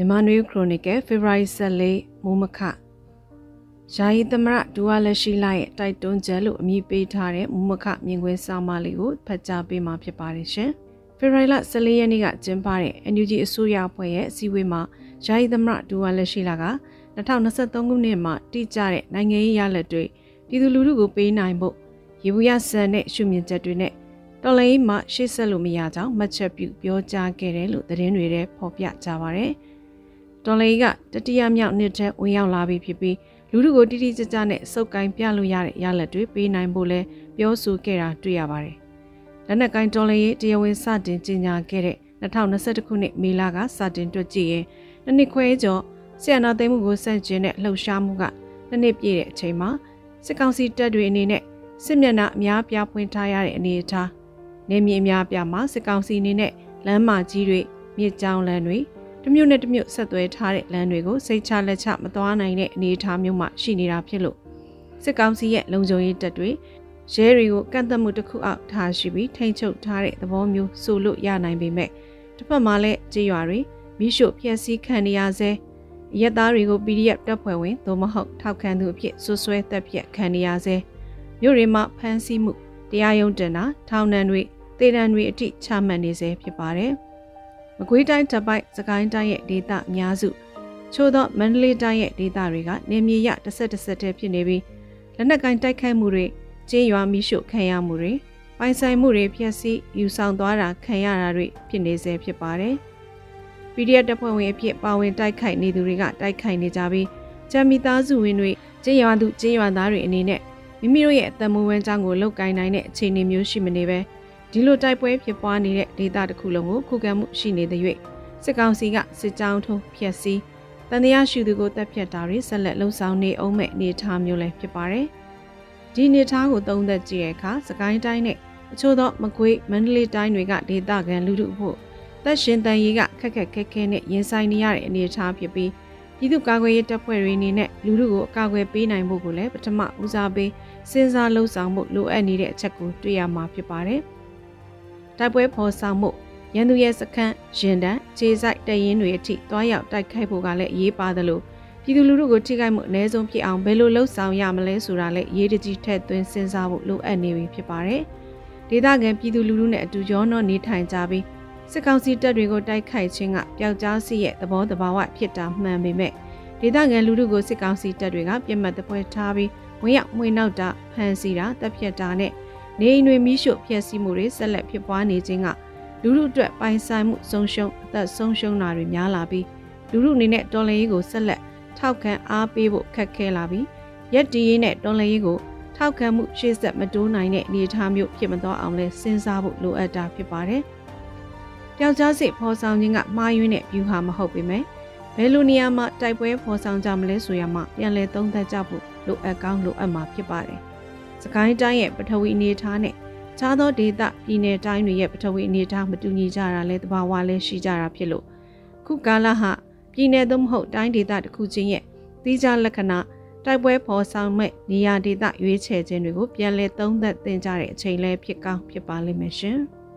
မြန်မာနွေခရိုနီကယ်ဖေဖော်ဝါရီ14မိုးမခယာယီသမရဒူဝါလက်ရှိလာရဲ့တိုက်တွန်းချက်လို့အမည်ပေးထားတဲ့မိုးမခမြင်ကွင်းစာမလေးကိုဖတ်ကြားပေးမှာဖြစ်ပါတယ်ရှင်။ဖေဖော်ဝါရီလ14ရက်နေ့ကကျင်းပတဲ့ NUG အစိုးရအဖွဲ့ရဲ့အစည်းအဝေးမှာယာယီသမရဒူဝါလက်ရှိလာက2023ခုနှစ်မှာတိကျတဲ့နိုင်ငံရေးရလဒ်တွေပြည်သူလူထုကိုပေးနိုင်ဖို့ရေဘူးရဆန်တဲ့ရှုမြင်ချက်တွေနဲ့တော်လိုင်းမှာရှေ့ဆက်လို့မရကြောင်းမှတ်ချက်ပြုပြောကြားခဲ့တယ်လို့သတင်းတွေထဲဖော်ပြကြပါဗျ။ တော်လေးကတတိယမြောက်နှစ်ထဲဝင်ရောက်လာပြီဖြစ်ပြီးလူထုကိုတိတိကျကျနဲ့စုပ်ကိုင်းပြလို့ရတဲ့ရလဒ်တွေပေးနိုင်ဖို့လဲပြောဆိုခဲ့တာတွေ့ရပါတယ်။လက်နက်ကိုင်းတော်လေးရဲ့တရားဝင်စတင်ကြေညာခဲ့တဲ့2021ခုနှစ်မေလကစတင်တွက်ကြည့်ရင်နှစ်နှစ်ခွဲကျော်ဆီယနာသိမ်းမှုကိုစန့်ကျင်တဲ့လှုပ်ရှားမှုကနှစ်နှစ်ပြည့်တဲ့အချိန်မှာစစ်ကောင်စီတပ်တွေအနေနဲ့စစ်မျက်နှာအများပြားဖွင့်ထားရတဲ့အနေအထားနေမြေအများပြားမှာစစ်ကောင်စီအနေနဲ့လမ်းမကြီးတွေမြစ်ကြောင်းလမ်းတွေ တစ်မြို့နဲ့တစ်မြို့ဆက်သွဲထားတဲ့လမ်းတွေကိုစိတ်ချလက်ချမသွားနိုင်တဲ့အနေအထားမျိုးမှရှိနေတာဖြစ်လို့စစ်ကောင်စီရဲ့လုံခြုံရေးတပ်တွေရဲတွေကိုကန့်သက်မှုတစ်ခုအောက်ထားရှိပြီးထိန်းချုပ်ထားတဲ့သဘောမျိုးဆိုလို့ရနိုင်ပေမဲ့တစ်ဖက်မှာလည်းကြေးရွာတွေမိရှုဖျက်ဆီးခံနေရဆဲရက်သားတွေကို PDF တပ်ဖွဲ့ဝင်သို့မဟုတ်ထောက်ခံသူအဖြစ်ဆွဆွဲတပ်ဖြတ်ခံနေရဆဲမြို့တွေမှာဖမ်းဆီးမှုတရားရုံးတင်တာထောင်ဒဏ်တွေတေတံတွေအထိချမှတ်နေဆဲဖြစ်ပါတယ်။ မကွေးတိုင်းတပ်ပိုက်စကိုင်းတိုင်းရဲ့ဒေသအများစုချို့သောမန္တလေးတိုင်းရဲ့ဒေသတွေကနေမြေရတစ်ဆက်တစ်ဆက်တည်းဖြစ်နေပြီးလက်နက်ကင်တိုက်ခိုက်မှုတွေကျင်းရွာမိရှုခံရမှုတွေပိုင်ဆိုင်မှုတွေဖျက်ဆီးယူဆောင်သွားတာခံရတာတွေဖြစ်နေစေဖြစ်ပါတယ်။ PDF တပ်ဖွဲ့ဝင်အဖြစ်ပါဝင်တိုက်ခိုက်နေသူတွေကတိုက်ခိုက်နေကြပြီးဂျမ်မီသားစုဝင်တွေကျင်းရွာသူကျင်းရွာသားတွေအနေနဲ့မိမိတို့ရဲ့အသက်မွေးဝမ်းကြောင်းကိုလုတ်ကိုင်းနိုင်တဲ့အခြေအနေမျိုးရှိမနေပဲ ဒီလိုတိုက်ပွဲဖြစ်ပွားနေတဲ့ဒေသတစ်ခုလုံးကိုခုခံမှုရှိနေတဲ့၍စစ်ကောင်စီကစစ်ကြောင်းထုံးဖျက်ဆီးတန်တရားရှူသူကိုတပ်ဖြတ်တာတွေဆက်လက်လှုံ့ဆော်နေအောင်မဲ့အနေအထားမျိုးလည်းဖြစ်ပါတယ်။ဒီအနေအထားကိုသုံးသက်ကြည့်တဲ့အခါစကိုင်းတိုင်းနဲ့အချို့သောမကွေးမန္တလေးတိုင်းတွေကဒေသခံလူထုဖို့သက်ရှင်တန်ရေးကခက်ခက်ခဲခဲနဲ့ရင်ဆိုင်နေရတဲ့အနေအထားဖြစ်ပြီးပြည်သူ့ကာကွယ်ရေးတပ်ဖွဲ့တွေအနေနဲ့လူထုကိုအကာအကွယ်ပေးနိုင်ဖို့ကိုလည်းပထမဦးစားပေးစဉ်းစားလှုံ့ဆော်မှုလိုအပ်နေတဲ့အချက်ကိုတွေ့ရမှာဖြစ်ပါတယ်။ တိုက်ပွဲဖော်ဆောင်မှုရန်သူရဲ့စခန်းရင်တန်းခြေဆိုင်တရင်တွေအထိတွားရောက်တိုက်ခိုက်ဖို့ကလည်းအရေးပါသလိုပြည်သူလူထုကိုထိခိုက်မှုအ ਨੇ ဆုံးဖြစ်အောင်ဘယ်လိုလှုပ်ဆောင်ရမလဲဆိုတာလည်းရေးတကြီးထည့်သွင်းစဉ်းစားဖို့လိုအပ်နေပြီဖြစ်ပါတယ်။ဒေသခံပြည်သူလူထုနဲ့အတူရောနှောနေထိုင်ကြပြီးစစ်ကောင်စီတပ်တွေကိုတိုက်ခိုက်ခြင်းကပျောက်ကြားစီရဲ့သဘောတဘာဝဖြစ်တာမှန်ပေမဲ့ဒေသခံလူထုကိုစစ်ကောင်စီတပ်တွေကပြစ်မှတ်တပွဲထားပြီးဝင်ရောက်မှွေနောက်တာဖမ်းဆီးတာတပ်ဖြတ်တာနဲ့ နေအိမ်တွေမိရှုဖျက်ဆီးမှုတွေဆက်လက်ဖြစ်ပွားနေခြင်းကလူလူအတွက်ပိုင်ဆိုင်မှုဆုံးရှုံးအသက်ဆုံးရှုံးတာတွေများလာပြီးလူလူအနေနဲ့တော်လှန်ရေးကိုဆက်လက်ထောက်ခံအားပေးဖို့ခက်ခဲလာပြီးရက်တီရေးနဲ့တော်လှန်ရေးကိုထောက်ခံမှုရှေ့ဆက်မတိုးနိုင်တဲ့အနေအထားမျိုးဖြစ်မသွားအောင်လဲစဉ်းစားဖို့လိုအပ်တာဖြစ်ပါတယ်။ပျောက်ကြားစစ်ဖော်ဆောင်ခြင်းကမှားယွင်းတဲ့ view ဟာမဟုတ်ပေမဲ့ဘယ်လိုနေရာမှာတိုက်ပွဲဖော်ဆောင်ကြမလဲဆိုရမှပြန်လည်သုံးသပ်ကြဖို့လိုအပ်ကောင်းလိုအပ်မှာဖြစ်ပါတယ်။ စကိုင်းတိုင်းရဲ့ပထဝီအနေအထားနဲ့ခြားသောဒေသပြည်နယ်တိုင်းတွေရဲ့ပထဝီအနေအထားမတူညီကြတာလဲတဘာဝလဲရှိကြတာဖြစ်လို့ခုကာလဟာပြည်နယ်သို့မဟုတ်တိုင်းဒေသတစ်ခုချင်းရဲ့သီးခြားလက္ခဏာတိုက်ပွဲဖော်ဆောင်မဲ့နေရာဒေသရွေးချယ်ခြင်းတွေကိုပြန်လည်သုံးသပ်သင်ကြတဲ့အချိန်လဲဖြစ်ကောင်းဖြစ်ပါလိမ့်မယ်ရှင်။